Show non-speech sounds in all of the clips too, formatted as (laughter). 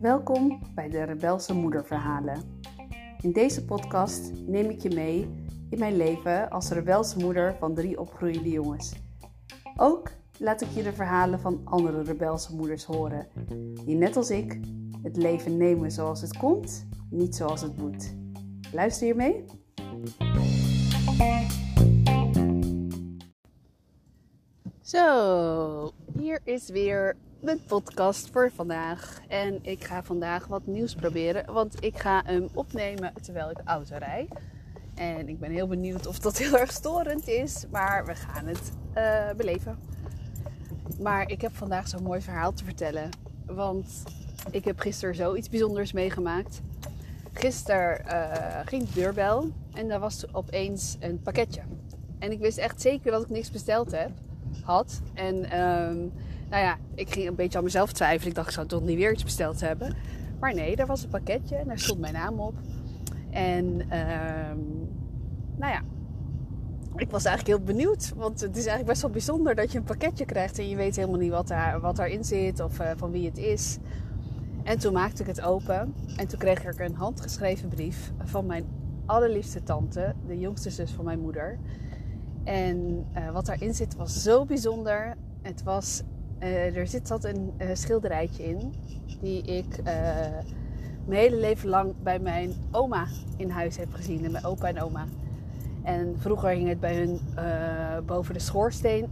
Welkom bij de Rebelse Moederverhalen. In deze podcast neem ik je mee in mijn leven als rebelse moeder van drie opgroeiende jongens. Ook laat ik je de verhalen van andere rebelse moeders horen, die net als ik het leven nemen zoals het komt, niet zoals het moet. Luister je mee? Zo, hier is weer mijn podcast voor vandaag. En ik ga vandaag wat nieuws proberen, want ik ga hem opnemen terwijl ik auto rijd. En ik ben heel benieuwd of dat (laughs) heel erg storend is, maar we gaan het uh, beleven. Maar ik heb vandaag zo'n mooi verhaal te vertellen, want ik heb gisteren zoiets bijzonders meegemaakt. Gisteren uh, ging de deurbel en daar was opeens een pakketje. En ik wist echt zeker dat ik niks besteld heb, had. En um, nou ja, ik ging een beetje aan mezelf twijfelen. Ik dacht, ik zou toch niet weer iets besteld hebben. Maar nee, daar was een pakketje en daar stond mijn naam op. En um, nou ja, ik was eigenlijk heel benieuwd. Want het is eigenlijk best wel bijzonder dat je een pakketje krijgt en je weet helemaal niet wat, daar, wat daarin zit of uh, van wie het is. En toen maakte ik het open en toen kreeg ik een handgeschreven brief van mijn allerliefste tante, de jongste zus van mijn moeder. En uh, wat daarin zit was zo bijzonder. Het was, uh, er zit zat een uh, schilderijtje in die ik mijn hele leven lang bij mijn oma in huis heb gezien. En mijn opa en oma. En vroeger hing het bij hun boven de schoorsteen.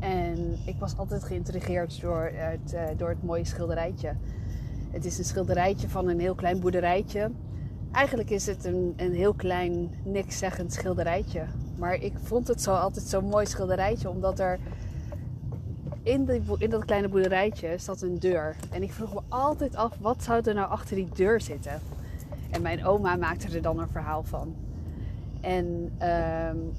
En ik was altijd geïntrigeerd door het, door het mooie schilderijtje. Het is een schilderijtje van een heel klein boerderijtje. Eigenlijk is het een, een heel klein, niks zeggend schilderijtje. Maar ik vond het zo altijd zo'n mooi schilderijtje, omdat er in, in dat kleine boerderijtje zat een deur. En ik vroeg me altijd af, wat zou er nou achter die deur zitten? En mijn oma maakte er dan een verhaal van. En um,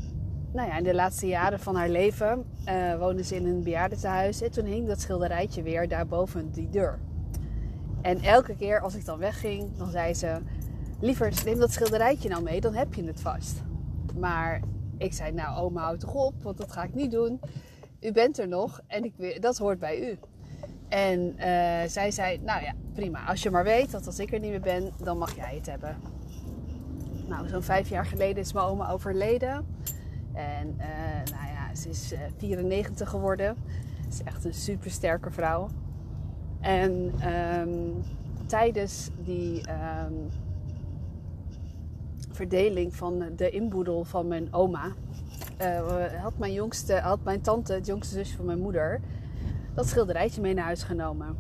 nou ja, in de laatste jaren van haar leven uh, woonde ze in een bejaardentehuis. En toen hing dat schilderijtje weer daar boven die deur. En elke keer als ik dan wegging, dan zei ze: Liever, neem dat schilderijtje nou mee, dan heb je het vast. Maar ik zei: Nou, oma, houd toch op, want dat ga ik niet doen. U bent er nog en ik, dat hoort bij u. En uh, zij zei: Nou ja, prima. Als je maar weet dat als ik er niet meer ben, dan mag jij het hebben. Nou, zo'n vijf jaar geleden is mijn oma overleden. En uh, nou ja, ze is uh, 94 geworden. Ze is echt een super sterke vrouw. En um, tijdens die um, verdeling van de inboedel van mijn oma, uh, had mijn jongste, had mijn tante, het jongste zusje van mijn moeder, dat schilderijtje mee naar huis genomen.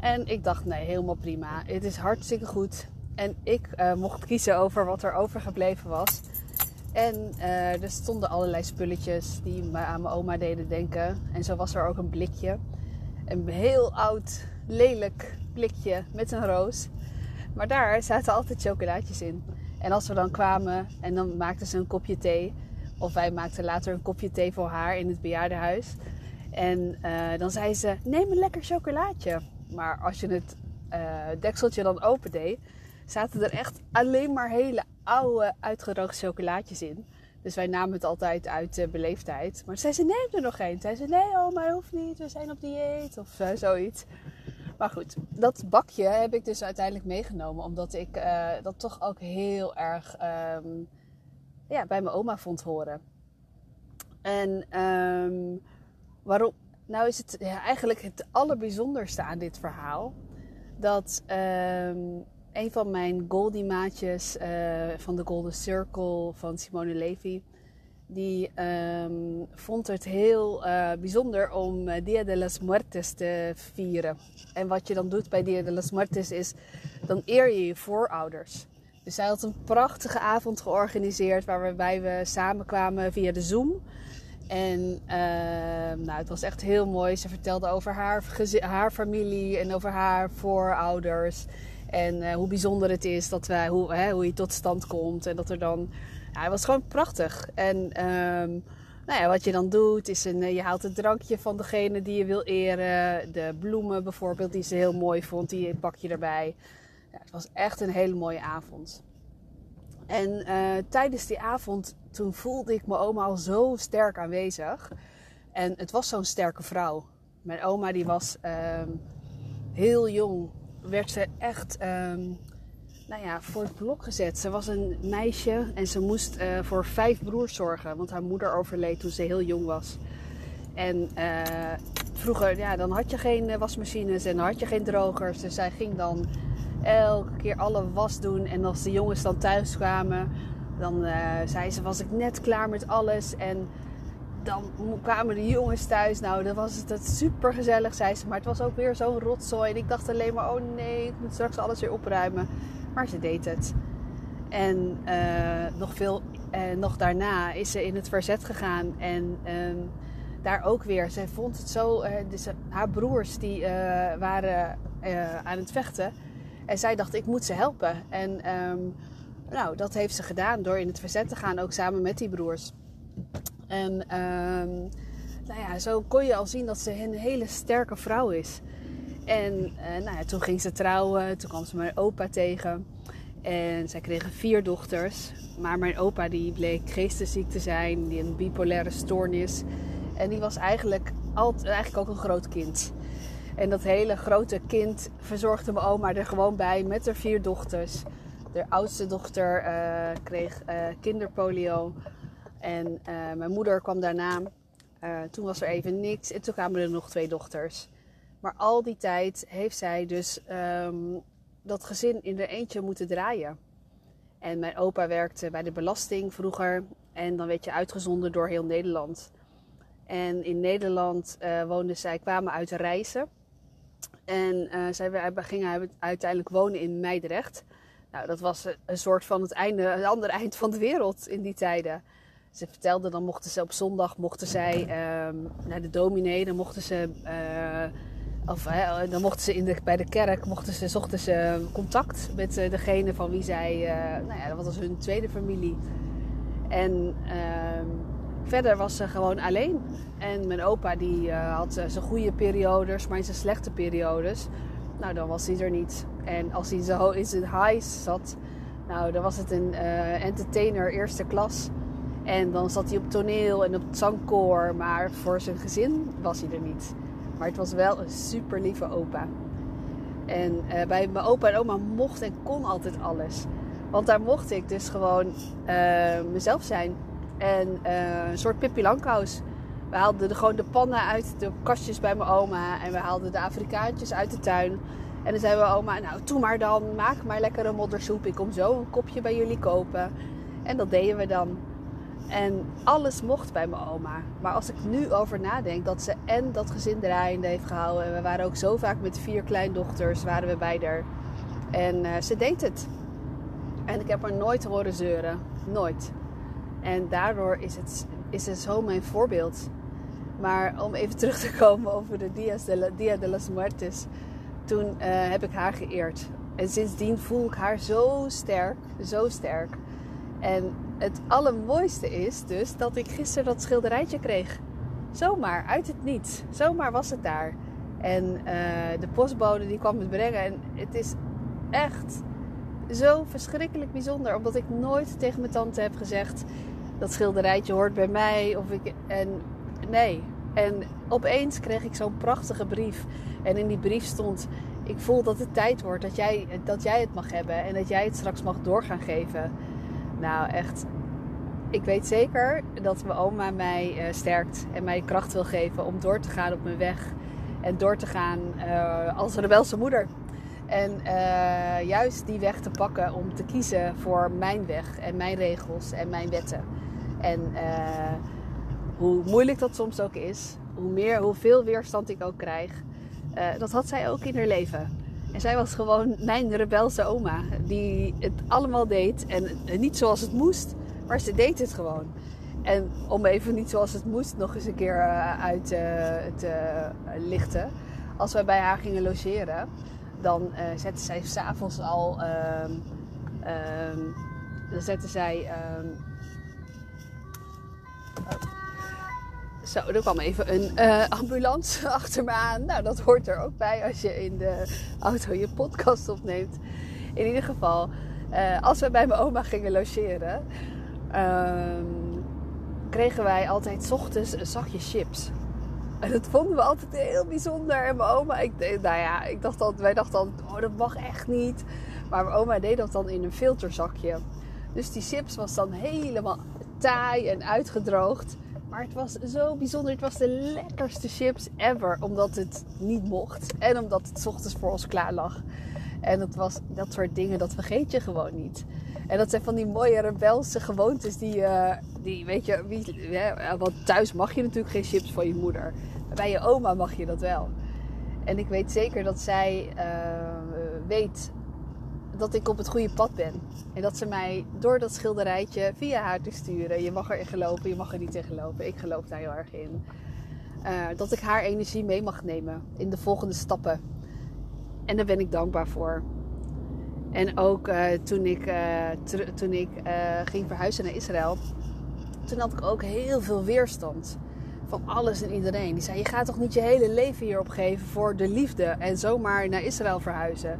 En ik dacht, nee, helemaal prima. Het is hartstikke goed. En ik uh, mocht kiezen over wat er overgebleven was. En uh, er stonden allerlei spulletjes die me aan mijn oma deden denken. En zo was er ook een blikje een heel oud, lelijk blikje met een roos. Maar daar zaten altijd chocolaatjes in. En als we dan kwamen en dan maakten ze een kopje thee. Of wij maakten later een kopje thee voor haar in het bejaardenhuis. En uh, dan zei ze, neem een lekker chocolaatje. Maar als je het uh, dekseltje dan opendeed, zaten er echt alleen maar hele oude, uitgedroogde chocolaatjes in. Dus wij namen het altijd uit beleefdheid. Maar zei ze, neem er nog één. Zei ze, nee maar hoeft niet. We zijn op dieet of uh, zoiets. Maar goed, dat bakje heb ik dus uiteindelijk meegenomen. Omdat ik uh, dat toch ook heel erg um, ja, bij mijn oma vond horen. En um, waarom? Nou is het ja, eigenlijk het allerbijzonderste aan dit verhaal. Dat... Um, een van mijn Goldie maatjes uh, van de Golden Circle van Simone Levy. Die um, vond het heel uh, bijzonder om uh, Dia de las Muertes te vieren. En wat je dan doet bij Dia de las Muertes is, dan eer je je voorouders. Dus zij had een prachtige avond georganiseerd waarbij we samenkwamen via de Zoom. En uh, nou, het was echt heel mooi. Ze vertelde over haar, haar familie en over haar voorouders. En uh, hoe bijzonder het is dat wij, hoe, hè, hoe je tot stand komt. En dat er dan. Het was gewoon prachtig. En um, nou ja, wat je dan doet, is een, je haalt het drankje van degene die je wil eren. De bloemen bijvoorbeeld, die ze heel mooi vond, die pak je erbij. Ja, het was echt een hele mooie avond. En uh, tijdens die avond, toen voelde ik mijn oma al zo sterk aanwezig. En het was zo'n sterke vrouw. Mijn oma die was ehm, heel jong. Werd ze echt ehm, nou ja, voor het blok gezet. Ze was een meisje en ze moest eh, voor vijf broers zorgen. Want haar moeder overleed toen ze heel jong was. En uh, vroeger, ja, dan had je geen eh, wasmachines en had je geen drogers. Dus zij ging dan elke keer alle was doen. En als de jongens dan thuis kwamen, dan zei ze, was ik net klaar met alles. En dan kwamen de jongens thuis. Nou, dan was het, het super gezellig, zei ze. Maar het was ook weer zo'n rotzooi. En ik dacht alleen maar, oh nee, ik moet straks alles weer opruimen. Maar ze deed het. En uh, nog, veel, uh, nog daarna is ze in het verzet gegaan. En um, daar ook weer. Zij vond het zo. Uh, dus haar broers die waren aan het vechten. En zij dacht, ik moet ze helpen. En um, nou, dat heeft ze gedaan door in het verzet te gaan, ook samen met die broers. En um, nou ja, zo kon je al zien dat ze een hele sterke vrouw is. En uh, nou ja, toen ging ze trouwen, toen kwam ze mijn opa tegen. En zij kregen vier dochters. Maar mijn opa die bleek geestesziek te zijn, die een bipolaire stoornis. En die was eigenlijk, altijd, eigenlijk ook een groot kind. En dat hele grote kind verzorgde mijn oma er gewoon bij met haar vier dochters. De oudste dochter uh, kreeg uh, kinderpolio. En mijn moeder kwam daarna. toen was er even niks. En toen kwamen er nog twee dochters. Maar al die tijd heeft zij dus um, dat gezin in er eentje moeten draaien. En mijn opa werkte bij de belasting vroeger. En dan werd je uitgezonden door heel Nederland. En in Nederland uh, woonden zij, kwamen uit reizen. En uh, zij gingen uiteindelijk wonen in Meidrecht. Nou, dat was een soort van het einde, het andere eind van de wereld in die tijden. Ze vertelde, dan mochten ze op zondag mochten zij um, naar de dominee, dan mochten ze, uh, of uh, dan mochten ze in de, bij de kerk, mochten ze, zochten ze contact met degene van wie zij, uh, nou ja, dat was hun tweede familie. En ehm, verder was ze gewoon alleen. En mijn opa die had zijn goede periodes, maar in zijn slechte periodes, nou dan was hij er niet. En als hij zo in zijn highs zat, nou dan was het een entertainer eerste klas. En dan zat hij op toneel en op zangkoor, maar voor zijn gezin was hij er niet. Maar het was wel een super lieve opa. En uh, bij mijn opa en oma mocht en kon altijd alles. Want daar mocht ik dus gewoon uh, mezelf zijn. En uh, een soort Pippi Langkous. We haalden de, gewoon de pannen uit de kastjes bij mijn oma. En we haalden de Afrikaantjes uit de tuin. En dan zei mijn oma, nou doe maar dan, maak maar lekker een moddersoep. Ik kom zo een kopje bij jullie kopen. En dat deden we dan. En alles mocht bij mijn oma. Maar als ik nu over nadenk dat ze en dat gezin draaiende heeft gehouden. En we waren ook zo vaak met vier kleindochters, waren we bij haar. En uh, ze deed het. En ik heb haar nooit horen zeuren. Nooit. En daardoor is het, is het zo mijn voorbeeld. Maar om even (laughs) terug te komen over de Dia de, Dia de las Muertes. Toen uh, heb ik haar geëerd. En sindsdien voel ik haar zo sterk. Zo sterk. En het allermooiste is dus dat ik gisteren dat schilderijtje kreeg. Zomaar, uit het niets. Zomaar was het daar. En uh, de postbode die kwam het brengen. En het is echt zo verschrikkelijk bijzonder. Omdat ik nooit tegen mijn tante heb gezegd... dat schilderijtje hoort bij mij. Of ik, en nee. En opeens kreeg ik zo'n prachtige brief. En in die brief stond... Ik voel dat het tijd wordt dat jij, dat jij het mag hebben. En dat jij het straks mag doorgaan geven. Nou, echt. Ik weet zeker dat mijn oma mij uh, sterkt en mij kracht wil geven om door te gaan op mijn weg. En door te gaan uh, als rebelse moeder. En uh, juist die weg te pakken om te kiezen voor mijn weg en mijn regels en mijn wetten. En hoe moeilijk dat soms ook is, hoe meer, hoeveel weerstand ik ook krijg, dat had zij ook in haar leven. En zij was gewoon mijn rebelse oma. Die het allemaal deed. En niet zoals het moest. Maar ze deed het gewoon. En om even niet zoals het moest nog eens een keer uh, uit uh, te lichten. Als wij bij haar gingen logeren. Dan zette zij s'avonds al... Um, dan zette zij... Um, Er kwam even een uh, ambulance (laughs) achter me aan. Nou, dat hoort er ook bij als je in de auto je podcast opneemt. In ieder geval, uh, als we bij mijn oma gingen logeren, uh, kregen wij altijd ochtends een zakje chips. En dat vonden we altijd heel bijzonder. En mijn oma, ik, nou ja, ik dacht altijd, wij dachten altijd, oh dat mag echt niet. Maar mijn oma deed dat dan in een filterzakje. Dus die chips was dan helemaal taai en uitgedroogd. Maar het was zo bijzonder. Het was de lekkerste chips ever. Omdat het niet mocht. En omdat het ochtends voor ons klaar lag. En het was dat soort dingen, dat vergeet je gewoon niet. En dat zijn van die mooie rebelse gewoontes die, uh, die weet je, wie, want thuis mag je natuurlijk geen chips van je moeder. Maar bij je oma mag je dat wel. En ik weet zeker dat zij uh, weet dat ik op het goede pad ben. En dat ze mij door dat schilderijtje via haar te sturen. Je mag erin gelopen, je mag er niet in gelopen. Ik geloof daar heel erg in. Uh, dat ik haar energie mee mag nemen in de volgende stappen. En daar ben ik dankbaar voor. En ook uh, toen ik, uh, toen ik ging verhuizen naar Israël, toen had ik ook heel veel weerstand van alles en iedereen. Die zei: Je gaat toch niet je hele leven hier opgeven voor de liefde en zomaar naar Israël verhuizen?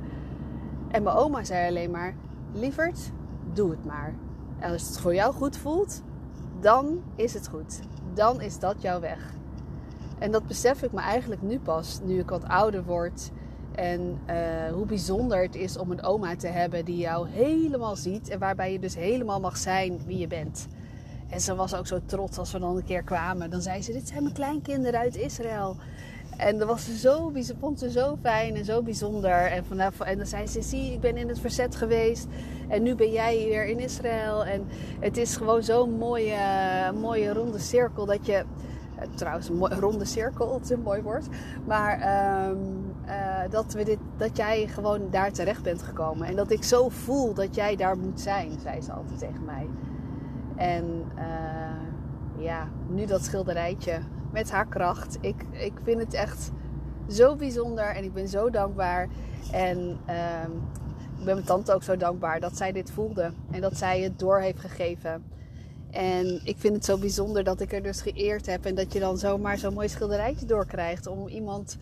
En mijn oma zei alleen maar: Lieverd, doe het maar. En als het voor jou goed voelt, dan is het goed. Dan is dat jouw weg. En dat besef ik me eigenlijk nu pas, nu ik wat ouder word. En uh, hoe bijzonder het is om een oma te hebben die jou helemaal ziet. En waarbij je dus helemaal mag zijn wie je bent. En ze was ook zo trots als we dan een keer kwamen. Dan zei ze: Dit zijn mijn kleinkinderen uit Israël. En dat was ze zo, ze vond ze zo fijn en zo bijzonder. En, vanaf, en dan zei ze, zie, ik ben in het verzet geweest. En nu ben jij hier in Israël. En het is gewoon zo'n mooie, mooie ronde cirkel dat je... Eh, trouwens, een ronde cirkel, het is een mooi woord. Maar um, uh, dat, we dit, dat jij gewoon daar terecht bent gekomen. En dat ik zo voel dat jij daar moet zijn, zei ze altijd tegen mij. En uh, ja, nu dat schilderijtje met haar kracht. Ik, ik vind het echt zo bijzonder en ik ben zo dankbaar. En uh, ik ben mijn tante ook zo dankbaar dat zij dit voelde en dat zij het door heeft gegeven. En ik vind het zo bijzonder dat ik er dus geëerd heb en dat je dan zomaar zo'n mooi schilderijtje doorkrijgt om iemand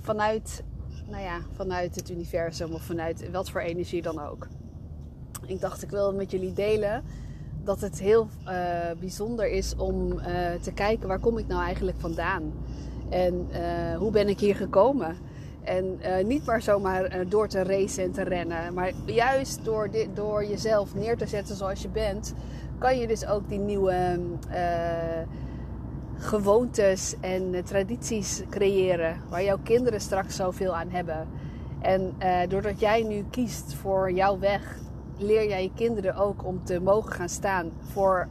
vanuit, nou ja, vanuit het universum of vanuit wat voor energie dan ook. Ik dacht, ik wil het met jullie delen dat het heel uh, bijzonder is om uh, te kijken waar kom ik nou eigenlijk vandaan. En uh, hoe ben ik hier gekomen. En niet maar zomaar door te racen en te rennen. Maar juist door, dit, door jezelf neer te zetten zoals je bent. Kan je dus ook die nieuwe gewoontes en tradities creëren. Waar jouw kinderen straks zoveel aan hebben. En doordat jij nu kiest voor jouw weg leer jij je kinderen ook om te mogen gaan staan voor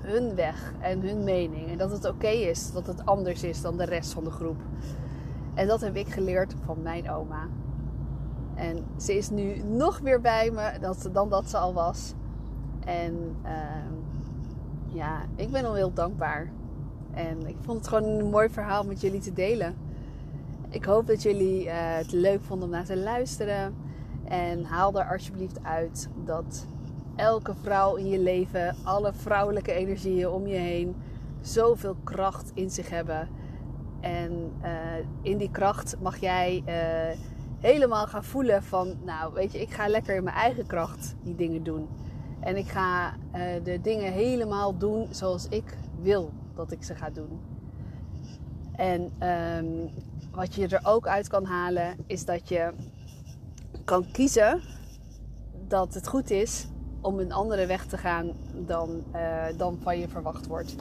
hun weg en hun mening. En dat het oké is dat het anders is dan de rest van de groep. En dat heb ik geleerd van mijn oma. En ze is nu nog meer bij me dan dat ze al was. En uh, ja, ik ben al heel dankbaar. En ik vond het gewoon een mooi verhaal met jullie te delen. Ik hoop dat jullie uh, het leuk vonden om naar te luisteren. En haal er alsjeblieft uit dat elke vrouw in je leven, alle vrouwelijke energieën om je heen, zoveel kracht in zich hebben. En uh, in die kracht mag jij uh, helemaal gaan voelen van, nou weet je, ik ga lekker in mijn eigen kracht die dingen doen. En ik ga uh, de dingen helemaal doen zoals ik wil dat ik ze ga doen. En um, wat je er ook uit kan halen, is dat je kan kiezen dat het goed is om een andere weg te gaan dan, uh, dan van je verwacht wordt.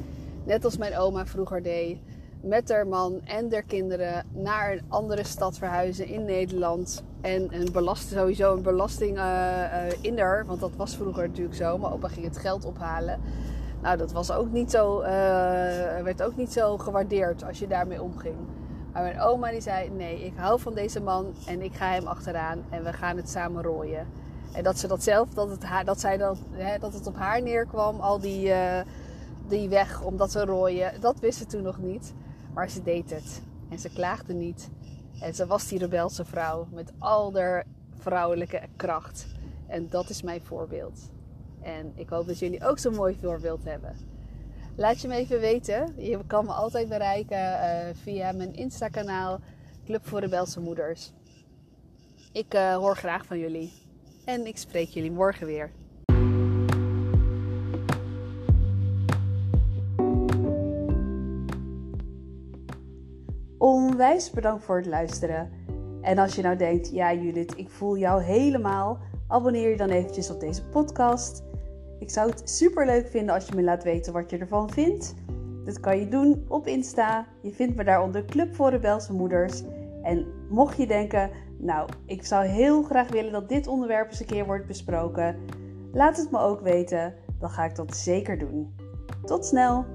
Net als mijn oma vroeger deed. Met haar man en haar kinderen naar een andere stad verhuizen in Nederland. En een belast, sowieso een belasting uh, in er. Want dat was vroeger natuurlijk zo. Maar opa ging het geld ophalen. Nou, dat was ook niet zo, werd ook niet zo gewaardeerd als je daarmee omging. Maar mijn oma die zei: Nee, ik hou van deze man en ik ga hem achteraan en we gaan het samen rooien. En dat ze dat zelf, dat het, haar, dat zij dat, hè, dat het op haar neerkwam, al die, uh, die weg omdat ze rooien, dat wist ze toen nog niet. Maar ze deed het. En ze klaagde niet. En ze was die rebelse vrouw met al haar vrouwelijke kracht. En dat is mijn voorbeeld. En ik hoop dat jullie ook zo'n mooi voorbeeld hebben. Laat je me even weten. Je kan me altijd bereiken uh, via mijn Insta-kanaal Club voor Rebelse Moeders. Ik uh, hoor graag van jullie. En ik spreek jullie morgen weer. onwijs bedankt voor het luisteren. En als je nou denkt, ja Judith, ik voel jou helemaal, abonneer je dan eventjes op deze podcast. Ik zou het super leuk vinden als je me laat weten wat je ervan vindt. Dat kan je doen op Insta. Je vindt me daar onder Club voor Rebelse Moeders. En mocht je denken, nou, ik zou heel graag willen dat dit onderwerp eens een keer wordt besproken, laat het me ook weten. Dan ga ik dat zeker doen. Tot snel!